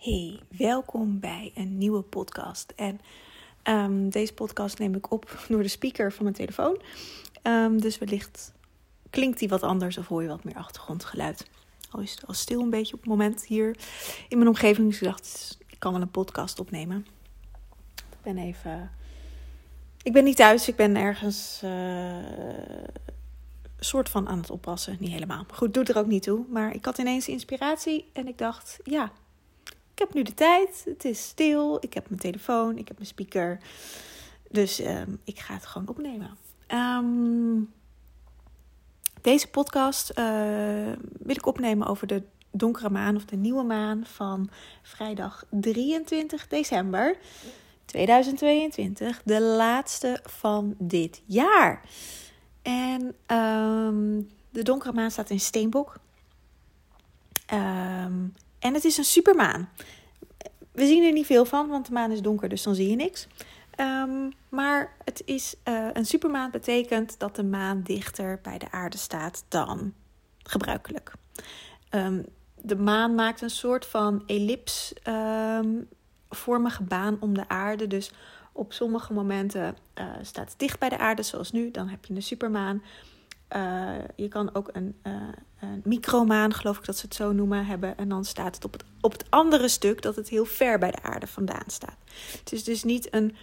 Hey, welkom bij een nieuwe podcast. En ehm, deze podcast neem ik op door de speaker van mijn telefoon. Um, dus wellicht klinkt die wat anders of hoor je wat meer achtergrondgeluid. Al is het al stil een beetje op het moment hier in mijn omgeving. Dus ik dacht, ik kan wel een podcast opnemen. Ik ben even. Ik ben niet thuis, ik ben ergens. Uh, soort van aan het oppassen. Niet helemaal. Goed, doet er ook niet toe. Maar ik had ineens inspiratie en ik dacht, ja, heb nu de tijd. Het is stil. Ik heb mijn telefoon. Ik heb mijn speaker. Dus um, ik ga het gewoon opnemen. Um, deze podcast uh, wil ik opnemen over de donkere maan of de nieuwe maan van vrijdag 23 december 2022. De laatste van dit jaar. En um, de donkere maan staat in Steenbok. Um, en het is een supermaan. We zien er niet veel van, want de maan is donker, dus dan zie je niks. Um, maar het is uh, een supermaan betekent dat de maan dichter bij de aarde staat dan gebruikelijk. Um, de maan maakt een soort van ellipsvormige baan om de aarde. Dus op sommige momenten uh, staat het dicht bij de aarde, zoals nu. Dan heb je een supermaan. Uh, je kan ook een, uh, een micromaan, geloof ik dat ze het zo noemen, hebben. En dan staat het op het, op het andere stuk dat het heel ver bij de aarde vandaan staat. Het is dus niet een,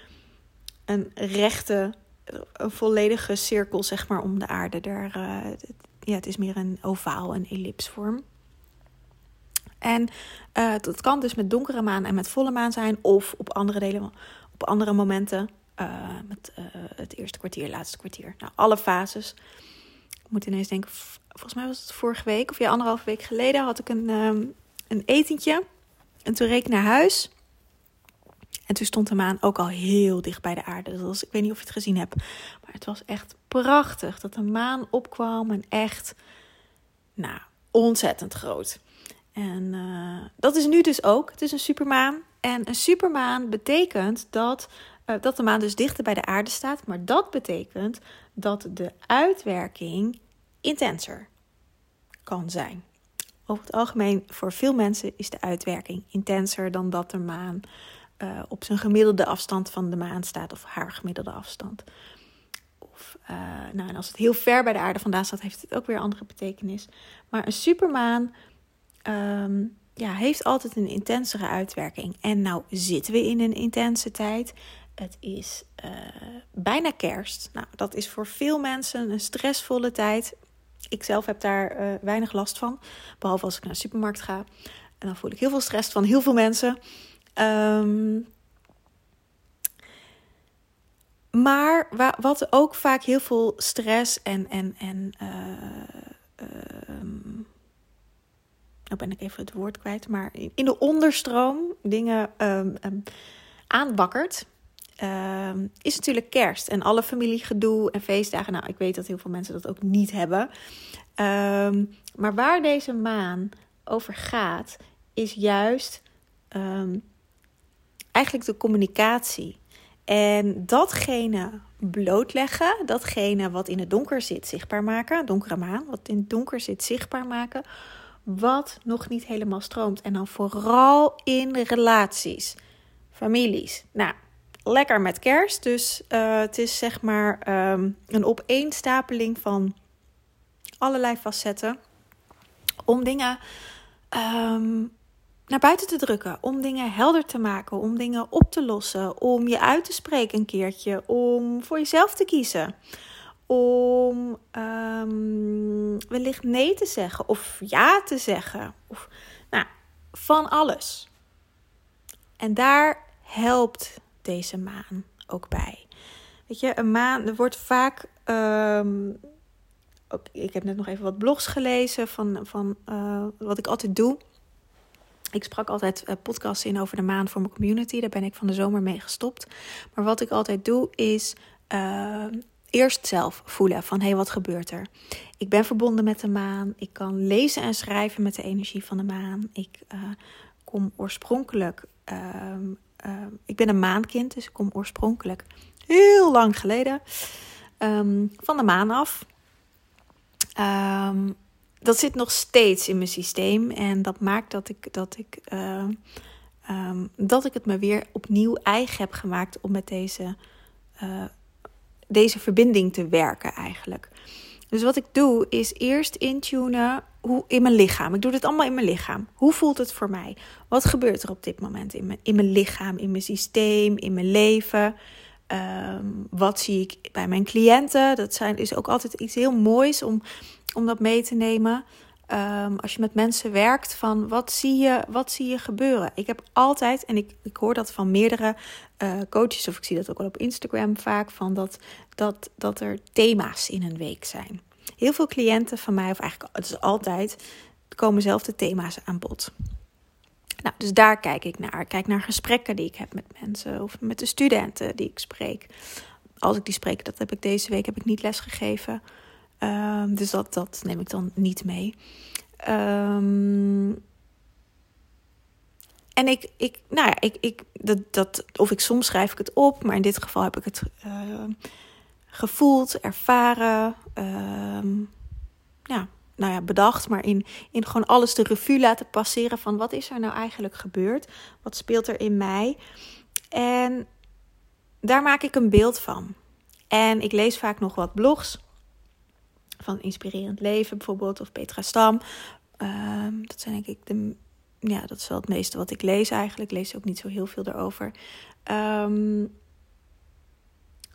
een rechte, een volledige cirkel, zeg maar, om de aarde. Daar, uh, ja, het is meer een ovaal, een ellipsvorm. En dat kan dus met donkere maan en met volle maan zijn, of op andere delen, op andere momenten. met het eerste kwartier, laatste kwartier. Nou, alle fases. Ik moet ineens denken, volgens mij was het vorige week of ja, anderhalve week geleden had ik een, um, een etentje. En toen reed ik naar huis. En toen stond de maan ook al heel dicht bij de aarde. Dus was, ik weet niet of je het gezien hebt. Maar het was echt prachtig dat de maan opkwam. En echt, nou, ontzettend groot. En uh, dat is nu dus ook. Het is een supermaan. En een supermaan betekent dat, dat de maan dus dichter bij de aarde staat. Maar dat betekent dat de uitwerking intenser kan zijn. Over het algemeen, voor veel mensen is de uitwerking intenser dan dat de maan uh, op zijn gemiddelde afstand van de maan staat, of haar gemiddelde afstand. Of, uh, nou, en als het heel ver bij de aarde vandaan staat, heeft het ook weer andere betekenis. Maar een supermaan um, ja, heeft altijd een intensere uitwerking. En nou zitten we in een intense tijd. Het is uh, bijna kerst. Nou, dat is voor veel mensen een stressvolle tijd. Ik zelf heb daar uh, weinig last van. Behalve als ik naar de supermarkt ga. En dan voel ik heel veel stress van heel veel mensen. Um, maar wa wat ook vaak heel veel stress en. en, en uh, nou ben ik even het woord kwijt. Maar in de onderstroom dingen um, aanwakkert uh, is natuurlijk kerst en alle familiegedoe en feestdagen. Nou, ik weet dat heel veel mensen dat ook niet hebben. Um, maar waar deze maan over gaat, is juist um, eigenlijk de communicatie. En datgene blootleggen, datgene wat in het donker zit, zichtbaar maken. Donkere maan, wat in het donker zit, zichtbaar maken. Wat nog niet helemaal stroomt. En dan vooral in relaties, families. Nou, lekker met kerst. Dus uh, het is zeg maar um, een opeenstapeling van allerlei facetten. Om dingen um, naar buiten te drukken. Om dingen helder te maken. Om dingen op te lossen. Om je uit te spreken een keertje. Om voor jezelf te kiezen. Om um, wellicht nee te zeggen. Of ja te zeggen. Of, nou, van alles. En daar helpt deze maan ook bij. Weet je, een maan, er wordt vaak. Um, ik heb net nog even wat blogs gelezen van, van uh, wat ik altijd doe. Ik sprak altijd uh, podcasts in over de maan voor mijn community. Daar ben ik van de zomer mee gestopt. Maar wat ik altijd doe is uh, eerst zelf voelen van hé, hey, wat gebeurt er? Ik ben verbonden met de maan. Ik kan lezen en schrijven met de energie van de maan. Ik kom oorspronkelijk ehm, uh, ik ben een maankind, dus ik kom oorspronkelijk heel lang geleden um, van de maan af. Um, dat zit nog steeds in mijn systeem en dat maakt dat ik, dat ik ehm, dat ik het me weer opnieuw eigen heb gemaakt om met deze, uh, deze verbinding te werken eigenlijk. Dus wat ik doe is eerst intunen hoe, in mijn lichaam. Ik doe dit allemaal in mijn lichaam. Hoe voelt het voor mij? Wat gebeurt er op dit moment in mijn, in mijn lichaam, in mijn systeem, in mijn leven? Ehm, wat zie ik bij mijn cliënten? Dat zijn, is ook altijd iets heel moois om, om dat mee te nemen. Ehm, als je met mensen werkt, van wat zie je, wat zie je gebeuren? Ik heb altijd, en ik, ik hoor dat van meerdere uh, coaches, of ik zie dat ook wel op Instagram vaak, van dat, dat, dat er thema's in een week zijn. Heel veel cliënten van mij, of eigenlijk het is altijd, komen zelf de thema's aan bod. Nou, dus daar kijk ik naar. Kijk naar gesprekken die ik heb met mensen of met de studenten die ik spreek. Als ik die spreek, dat heb ik deze week heb ik niet lesgegeven. Um, dus dat, dat neem ik dan niet mee. Um, en ik, ik, nou ja, ik, ik, dat, dat, of ik soms schrijf ik het op, maar in dit geval heb ik het uh, gevoeld, ervaren, ja, nou ja, bedacht, maar in, in gewoon alles de revue laten passeren van wat is er nou eigenlijk gebeurd? Wat speelt er in mij? En daar maak ik een beeld van. En ik lees vaak nog wat blogs van Inspirerend Leven bijvoorbeeld, of Petra Stam. Uh, dat zijn denk ik de ja, dat is wel het meeste wat ik lees eigenlijk. Ik lees ook niet zo heel veel erover. Um,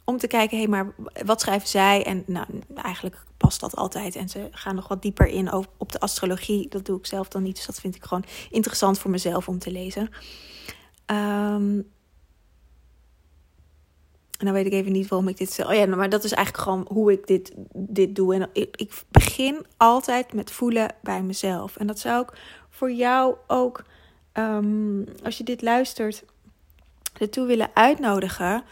om te kijken, hé, hey, maar wat schrijven zij? En nou, eigenlijk past dat altijd. En ze gaan nog wat dieper in op de astrologie. Dat doe ik zelf dan niet. Dus dat vind ik gewoon interessant voor mezelf om te lezen. Um, en dan weet ik even niet waarom ik dit stel. Oh ja, maar dat is eigenlijk gewoon hoe ik dit, dit doe. En ik, ik begin altijd met voelen bij mezelf. En dat zou ik voor jou ook, um, als je dit luistert, ertoe willen uitnodigen.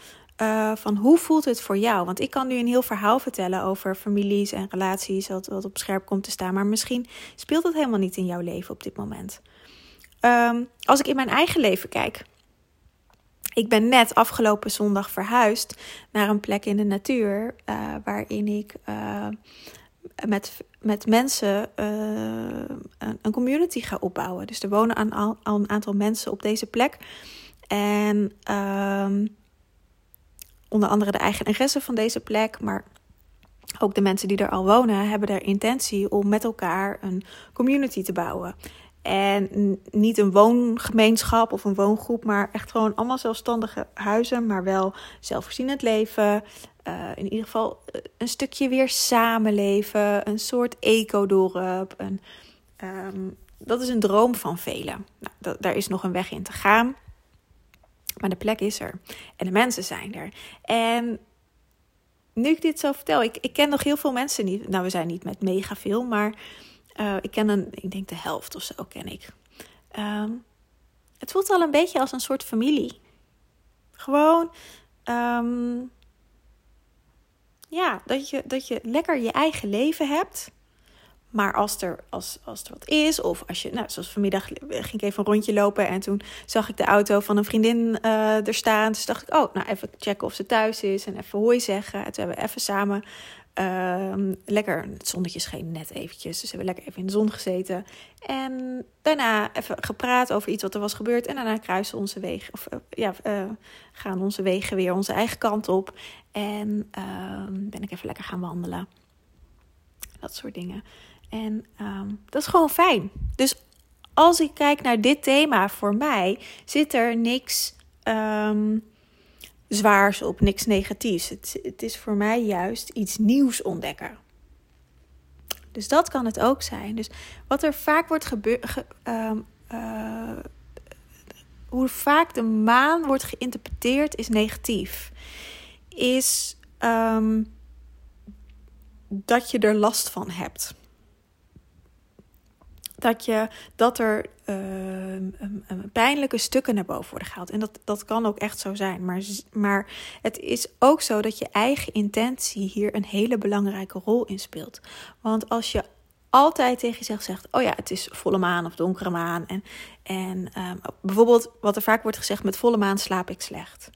Uh, van hoe voelt het voor jou? Want ik kan nu een heel verhaal vertellen over families en relaties, wat, wat op scherp komt te staan. Maar misschien speelt het helemaal niet in jouw leven op dit moment. Um, als ik in mijn eigen leven kijk. Ik ben net afgelopen zondag verhuisd naar een plek in de natuur. Uh, waarin ik uh, met, met mensen uh, een, community ga opbouwen. Dus er wonen al, al een aantal mensen op deze plek. En ehm, onder andere de eigenaresse van deze plek, maar ook de mensen die er al wonen, hebben de intentie om met elkaar een community te bouwen. En niet een woongemeenschap of een woongroep, maar echt gewoon allemaal zelfstandige huizen, maar wel zelfvoorzienend leven. Uh, in ieder geval eh, een stukje weer samenleven, een soort ecodorp. Een, um, dat is een droom van velen. Nou, daar is nog een weg in te gaan. Maar de plek is er. En de mensen zijn er. En nu ik dit zo vertel, ik, ik ken nog heel veel mensen niet. Nou, we zijn niet met mega veel, maar uh, ik ken een, ik denk de helft of zo ken ik. Um, het voelt al een beetje als een soort familie. Gewoon, um, ja, dat je, dat je lekker je eigen leven hebt. Maar als er, als, als er wat is, of als je, nou, zoals vanmiddag ging ik even een rondje lopen en toen zag ik de auto van een vriendin uh, er staan. Dus dacht ik, oh, nou even checken of ze thuis is en even hoi zeggen. En toen hebben we even samen uh, lekker, het zonnetje scheen net eventjes, dus we hebben lekker even in de zon gezeten. En daarna even gepraat over iets wat er was gebeurd. En daarna kruisen onze wegen, of uh, ja, uh, gaan onze wegen weer onze eigen kant op. En ehm, ben ik even lekker gaan wandelen. Dat soort dingen. En um, dat is gewoon fijn. Dus als ik kijk naar dit thema voor mij, zit er niks um, zwaars op, niks negatiefs. Het, het is voor mij juist iets nieuws ontdekken. Dus dat kan het ook zijn. Dus wat er vaak wordt gebeurd. um, uh, hoe vaak de maan wordt geïnterpreteerd is negatief. Is um, dat je er last van hebt dat, je, dat er uh, pijnlijke stukken naar boven worden gehaald. En dat, dat kan ook echt zo zijn. Maar, maar het is ook zo dat je eigen intentie hier een hele belangrijke rol in speelt. Want als je altijd tegen jezelf zegt: Oh ja, het is volle maan of donkere maan. En, en bijvoorbeeld, wat er vaak wordt gezegd: met volle maan slaap ik slecht.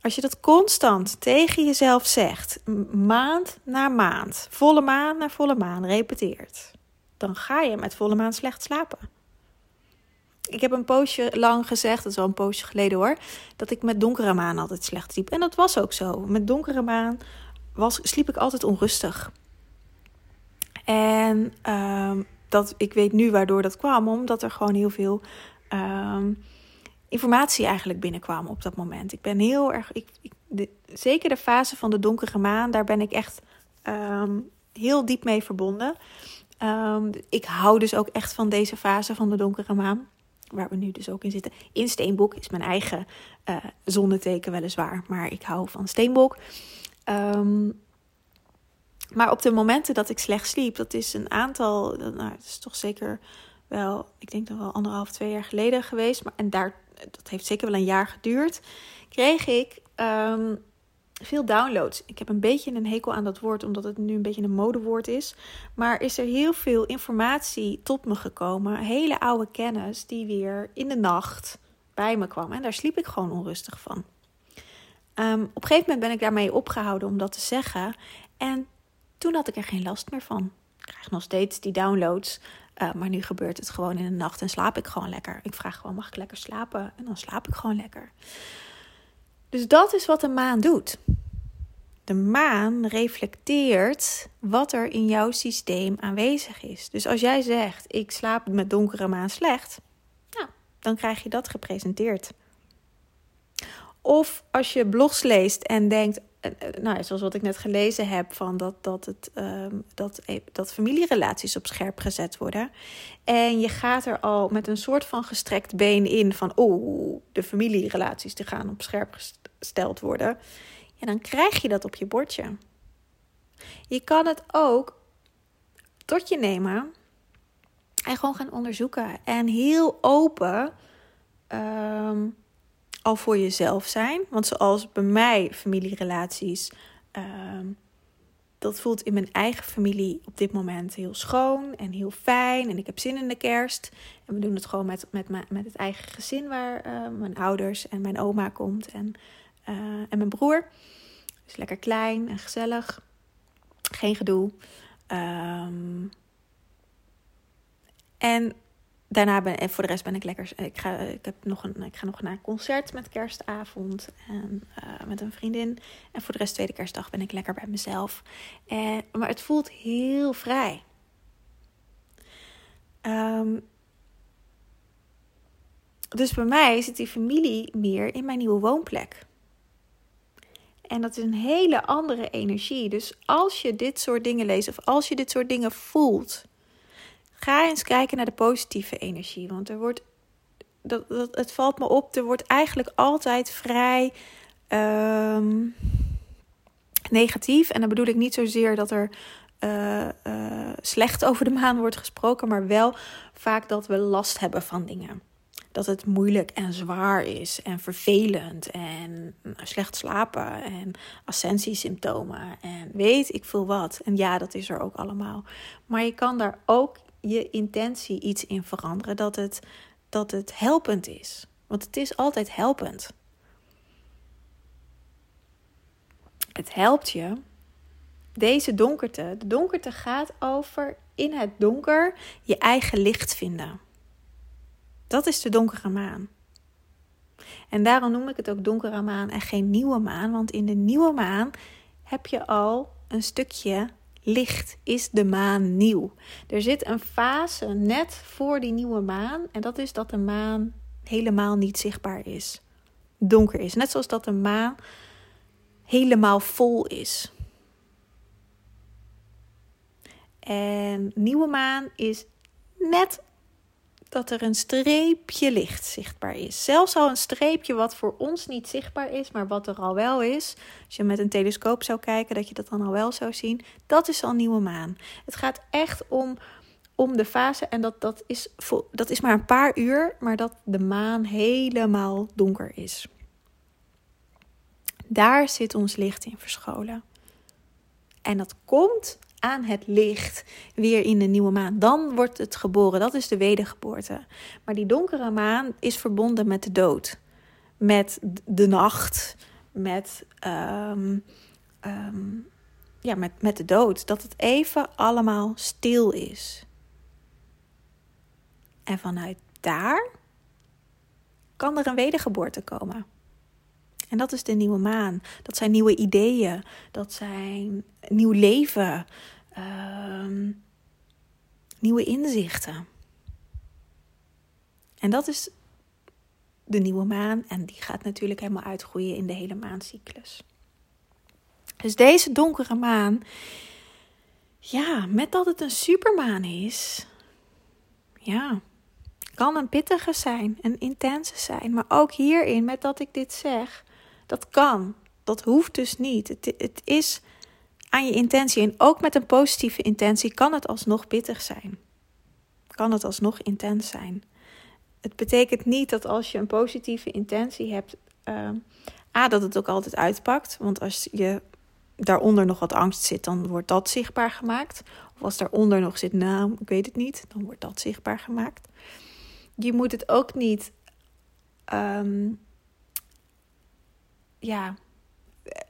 Als je dat constant tegen jezelf zegt, maand na maand, volle maan na volle maan, repeteert dan ga je met volle maan slecht slapen. ik heb een poosje lang gezegd, dat is al een poosje geleden hoor, dat ik met donkere maan altijd slecht sliep. En dat was ook zo. Met donkere maan was, sliep ik altijd onrustig. En ehm, dat, ik weet nu waardoor dat kwam, omdat er gewoon heel veel ehm, informatie eigenlijk binnenkwam op dat moment. Ik ben heel erg, ik, de, zeker de fase van de donkere maan, daar ben ik echt ehm, heel diep mee verbonden. Ik hou dus ook echt van deze fase van de donkere maan waar we nu dus ook in zitten. In Steenbok is mijn eigen uh, zonneteken weliswaar, maar ik hou van Steenbok. Ehm, maar op de momenten dat ik slecht sliep, dat is een aantal, nou, het is toch zeker wel, ik denk dan wel anderhalf, twee jaar geleden geweest. Maar, en daar, dat heeft zeker wel een jaar geduurd. Kreeg ik ehm, veel downloads. Ik heb een beetje een hekel aan dat woord, omdat het nu een beetje een modewoord is. Maar is er heel veel informatie tot me gekomen. Hele oude kennis die weer in de nacht bij me kwam. En daar sliep ik gewoon onrustig van. Um, op een gegeven moment ben ik daarmee opgehouden om dat te zeggen. En toen had ik er geen last meer van. Ik krijg nog steeds die downloads. Uh, maar nu gebeurt het gewoon in de nacht en slaap ik gewoon lekker. Ik vraag gewoon: mag ik lekker slapen? En dan slaap ik gewoon lekker. Dus dat is wat de maan doet. De maan reflecteert wat er in jouw systeem aanwezig is. Dus als jij zegt: ik slaap met donkere maan slecht, nou, dan krijg je dat gepresenteerd. Of als je blogs leest en denkt, eh, eh, nou, zoals wat ik net gelezen heb, van dat, dat, het, ehm, dat, e, dat familierelaties op scherp gezet worden. En je gaat er al met een soort van gestrekt been in van, oh, de familierelaties die gaan op scherp gesteld worden. Ja, dan krijg je dat op je bordje. Je kan het ook tot je nemen en gewoon gaan onderzoeken. En heel open. Ehm, al voor jezelf zijn. Want zoals bij mij familierelaties, uh, dat voelt in mijn eigen familie op dit moment heel schoon en heel fijn. En ik heb zin in de kerst. En we doen het gewoon met, met, met het eigen gezin waar uh, mijn ouders en mijn oma komt en, uh, en mijn broer. Dus lekker klein en gezellig. Geen gedoe. Um, en daarna ben en voor de rest ben ik lekker. Ik ga, ik heb nog een, ik ga nog naar een concert met kerstavond en uh, met een vriendin. En voor de rest tweede kerstdag ben ik lekker bij mezelf. En, maar het voelt heel vrij. Um, dus bij mij zit die familie meer in mijn nieuwe woonplek. En dat is een hele andere energie. Dus als je dit soort dingen leest of als je dit soort dingen voelt Ga eens kijken naar de positieve energie. Want er wordt, dat, dat, het valt me op, er wordt eigenlijk altijd vrij ehm, negatief. En dan bedoel ik niet zozeer dat er uh, uh, slecht over de maan wordt gesproken, maar wel vaak dat we last hebben van dingen. Dat het moeilijk en zwaar is en vervelend en slecht slapen en ascensiesymptomen en weet ik veel wat. En ja, dat is er ook allemaal. Maar je kan daar ook je intentie iets in veranderen. Dat het, dat het helpend is. Want het is altijd helpend. Het helpt je. Deze donkerte. De donkerte gaat over in het donker je eigen licht vinden. Dat is de donkere maan. En daarom noem ik het ook donkere maan en geen nieuwe maan. Want in de nieuwe maan heb je al een stukje licht is de maan nieuw. Er zit een fase net voor die nieuwe maan. En dat is dat de maan helemaal niet zichtbaar is. Donker is. Net zoals dat de maan helemaal vol is. En nieuwe maan is net dat er een streepje licht zichtbaar is. Zelfs al een streepje wat voor ons niet zichtbaar is, maar wat er al wel is. Als je met een telescoop zou kijken, dat je dat dan al wel zou zien. Dat is al nieuwe maan. Het gaat echt om, om de fase. En dat, dat, is, dat is maar een paar uur, maar dat de maan helemaal donker is. Daar zit ons licht in verscholen. En dat komt aan het licht weer in de nieuwe maan. Dan wordt het geboren. Dat is de wedergeboorte. Maar die donkere maan is verbonden met de dood. Met de nacht. Met, ehm, ehm, ja, met, met de dood. Dat het even allemaal stil is. En vanuit daar kan er een wedergeboorte komen. En dat is de nieuwe maan. Dat zijn nieuwe ideeën. Dat zijn nieuw leven. Ehm, nieuwe inzichten. En dat is de nieuwe maan. En die gaat natuurlijk helemaal uitgroeien in de hele maancyclus. Dus deze donkere maan, ja, met dat het een supermaan is, ja, kan een pittige zijn, een intense zijn. Maar ook hierin, met dat ik dit zeg, dat kan. Dat hoeft dus niet. Het, het is aan je intentie. En ook met een positieve intentie kan het alsnog pittig zijn. Kan het alsnog intens zijn. Het betekent niet dat als je een positieve intentie hebt, uh, A, dat het ook altijd uitpakt. Want als je daaronder nog wat angst zit, dan wordt dat zichtbaar gemaakt. Of als daaronder nog zit, nou, ik weet het niet, dan wordt dat zichtbaar gemaakt. Je moet het ook niet, ehm, ja,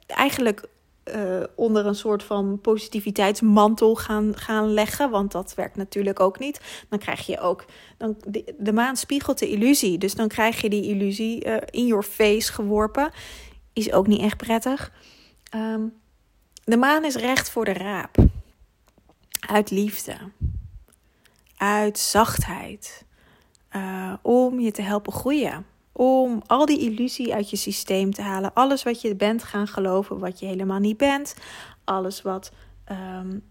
eigenlijk uh, onder een soort van positiviteitsmantel gaan, gaan leggen. Want dat werkt natuurlijk ook niet. Dan krijg je ook. Dan, de, maan spiegelt de illusie. Dus dan krijg je die illusie uh, in your face geworpen. Is ook niet echt prettig. Um, de maan is recht voor de raap. Uit liefde. Uit zachtheid. Uh, om je te helpen groeien. Om al die illusie uit je systeem te halen. Alles wat je bent gaan geloven, wat je helemaal niet bent. Alles wat um,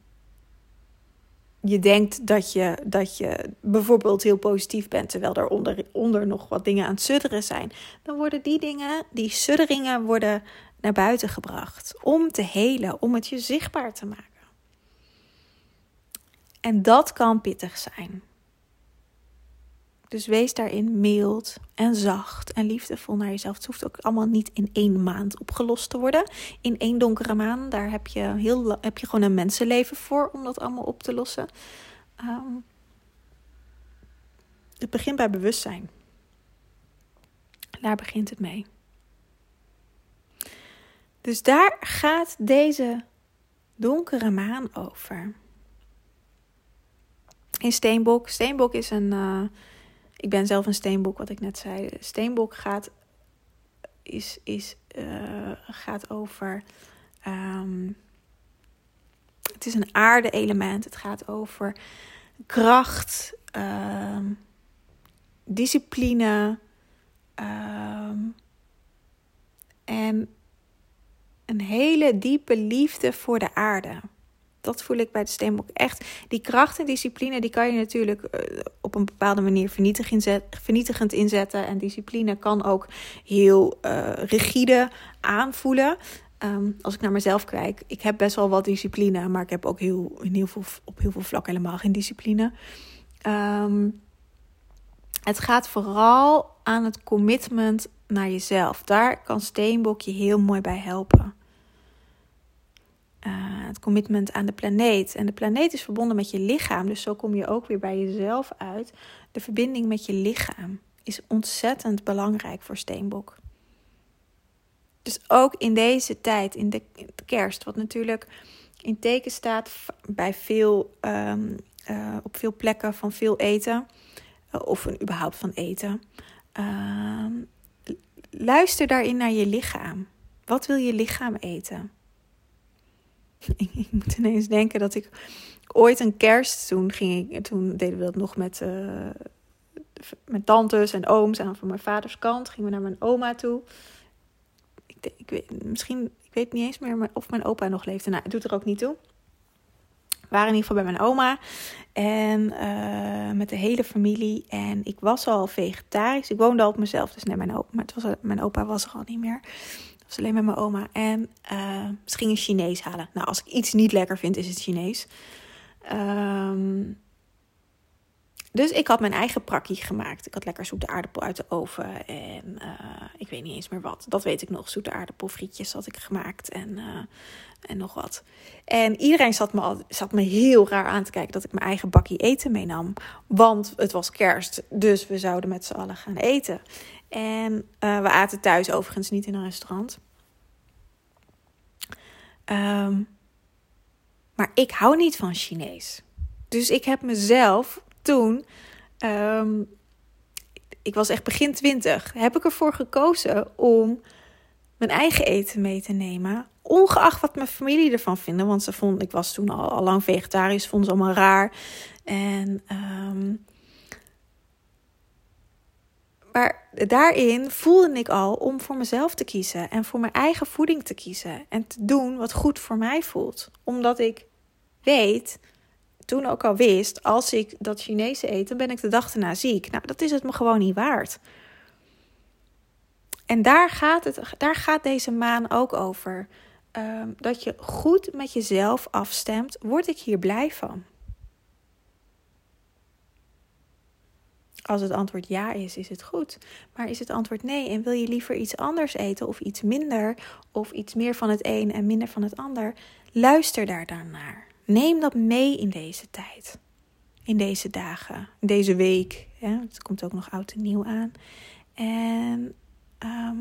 je denkt dat je, dat je bijvoorbeeld heel positief bent, terwijl er onder, onder nog wat dingen aan het sudderen zijn. Dan worden die dingen, die sudderingen, worden naar buiten gebracht. Om te helen, om het je zichtbaar te maken. En dat kan pittig zijn. Dus wees daarin mild en zacht en liefdevol naar jezelf. Het hoeft ook allemaal niet in één maand opgelost te worden. In één donkere maand, daar heb je, heel, heb je gewoon een mensenleven voor om dat allemaal op te lossen. Um, het begint bij bewustzijn. Daar begint het mee. Dus daar gaat deze donkere maan over. In Steenbok. Steenbok is een. Uh, ik ben zelf een steenbok, wat ik net zei. Steenbok gaat, is, is, uh, gaat over. Um, het is een aarde-element. Het gaat over kracht, um, discipline. Um, en een hele diepe liefde voor de aarde. Dat voel ik bij de steenbok echt. Die kracht en discipline, die kan je natuurlijk uh, op een bepaalde manier vernietigend inzetten. En discipline kan ook heel uh, rigide aanvoelen. Um, als ik naar mezelf kijk, ik heb best wel wat discipline, maar ik heb ook heel, in heel veel, op heel veel vlakken helemaal geen discipline. Um, het gaat vooral aan het commitment naar jezelf. Daar kan Steenbok je heel mooi bij helpen. Uh, het commitment aan de planeet. En de planeet is verbonden met je lichaam. Dus zo kom je ook weer bij jezelf uit. De verbinding met je lichaam is ontzettend belangrijk voor Steenbok. Dus ook in deze tijd, in de, kerst, wat natuurlijk in teken staat bij veel, um, uh, op veel plekken van veel eten, uh, of een, überhaupt van eten. Uh, luister daarin naar je lichaam. Wat wil je lichaam eten? ik moet ineens denken dat ik ooit een kerst, toen, ging ik, toen deden we dat nog met, uh, met tantes en ooms. En van mijn vaders kant gingen we naar mijn oma toe. Ik, ik weet, misschien, ik weet niet eens meer of mijn opa nog leefde. Nou, het doet er ook niet toe. We waren in ieder geval bij mijn oma. En uh, met de hele familie. En ik was al vegetarisch. Ik woonde al op mezelf. Dus nee, mijn opa, maar het was, mijn opa was er al niet meer alleen met mijn oma. En uh, ze gingen Chinees halen. Nou, als ik iets niet lekker vind, is het Chinees. Um, dus ik had mijn eigen prakkie gemaakt. Ik had lekker zoete aardappel uit de oven. En uh, ik weet niet eens meer wat. Dat weet ik nog. Zoete aardappelfrietjes had ik gemaakt. En, uh, en nog wat. En iedereen zat me, al, zat me heel raar aan te kijken dat ik mijn eigen bakkie eten meenam. Want het was kerst. Dus we zouden met z'n allen gaan eten. En uh, we aten thuis overigens niet in een restaurant. Um, maar ik hou niet van Chinees. Dus ik heb mezelf toen um, ik was echt begin twintig, heb ik ervoor gekozen om mijn eigen eten mee te nemen. Ongeacht wat mijn familie ervan vinden. Want ze vond, ik was toen al, al lang vegetarisch, vonden ze allemaal raar. En, ehm, maar daarin voelde ik al om voor mezelf te kiezen. En voor mijn eigen voeding te kiezen. En te doen wat goed voor mij voelt. Omdat ik weet toen ook al wist, als ik dat Chinese eet, dan ben ik de dag erna ziek. Nou, dat is het me gewoon niet waard. En daar gaat, het, daar gaat deze maan ook over. Ehm, dat je goed met jezelf afstemt. Word ik hier blij van? Als het antwoord ja is, is het goed. Maar is het antwoord nee en wil je liever iets anders eten of iets minder of iets meer van het een en minder van het ander? Luister daar dan naar. Neem dat mee in deze tijd. In deze dagen, in deze week. Het komt ook nog oud en nieuw aan. En ehm,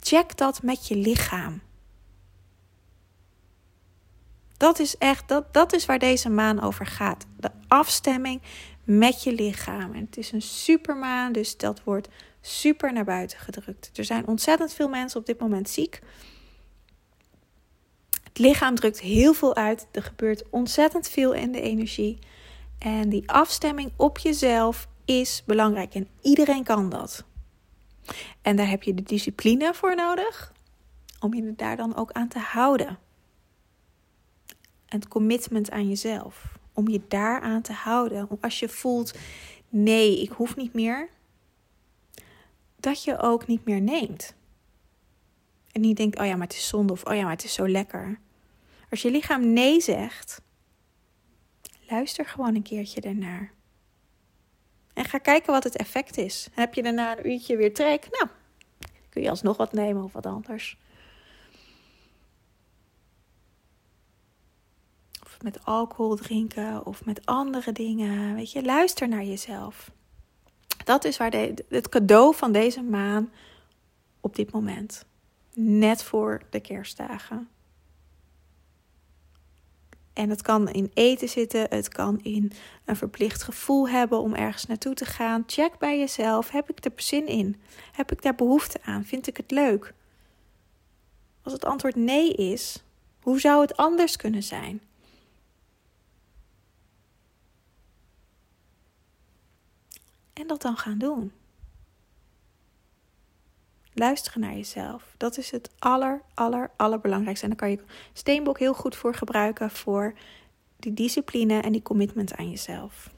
check dat met je lichaam. Dat is echt, dat, dat is waar deze maan over gaat. De afstemming met je lichaam. En het is een supermaan, dus dat wordt super naar buiten gedrukt. Er zijn ontzettend veel mensen op dit moment ziek. Het lichaam drukt heel veel uit. Er gebeurt ontzettend veel in de energie. En die afstemming op jezelf is belangrijk. En iedereen kan dat. En daar heb je de discipline voor nodig. Om je daar dan ook aan te houden. En het commitment aan jezelf. Om je daaraan te houden. Als je voelt, nee, ik hoef niet meer. Dat je ook niet meer neemt. En niet denkt, oh ja, maar het is zonde of oh ja, maar het is zo lekker. Als je lichaam nee zegt, luister gewoon een keertje ernaar. En ga kijken wat het effect is. Heb je daarna een uurtje weer trek? Nou, kun je alsnog wat nemen of wat anders. Met alcohol drinken of met andere dingen. Weet je, luister naar jezelf. Dat is waar de, het cadeau van deze maan op dit moment. Net voor de kerstdagen. En het kan in eten zitten, het kan in een verplicht gevoel hebben om ergens naartoe te gaan. Check bij jezelf: heb ik er zin in? Heb ik daar behoefte aan? Vind ik het leuk? Als het antwoord nee is, hoe zou het anders kunnen zijn? En dat dan gaan doen. Luisteren naar jezelf. Dat is het aller, aller, allerbelangrijkste. En daar kan je Steenbok heel goed voor gebruiken. Voor die discipline en die commitment aan jezelf.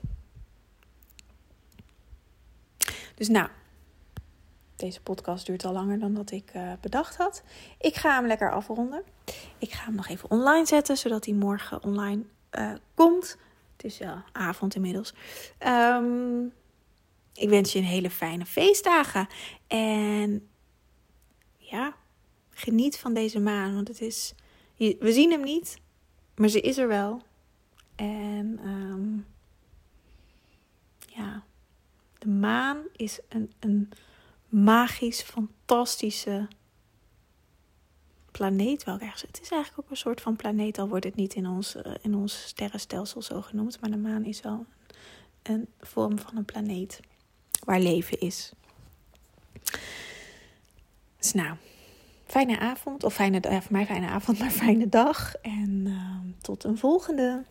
Dus nou, deze podcast duurt al langer dan dat ik uh, bedacht had. Ik ga hem lekker afronden. Ik ga hem nog even online zetten, zodat hij morgen online uh, komt. Het is uh, avond inmiddels. Um, ik wens je een hele fijne feestdagen. En ja, geniet van deze maan. Want het is. We zien hem niet, maar ze is er wel. En um, ja, de maan is een, een magisch, fantastische planeet wel ergens. Het is eigenlijk ook een soort van planeet, al wordt het niet in ons, uh, in ons sterrenstelsel zo genoemd. Maar de maan is wel een vorm van een planeet waar leven is. Dus nou, fijne avond. Of fijne, voor mij fijne avond, maar fijne dag. En uh, tot een volgende.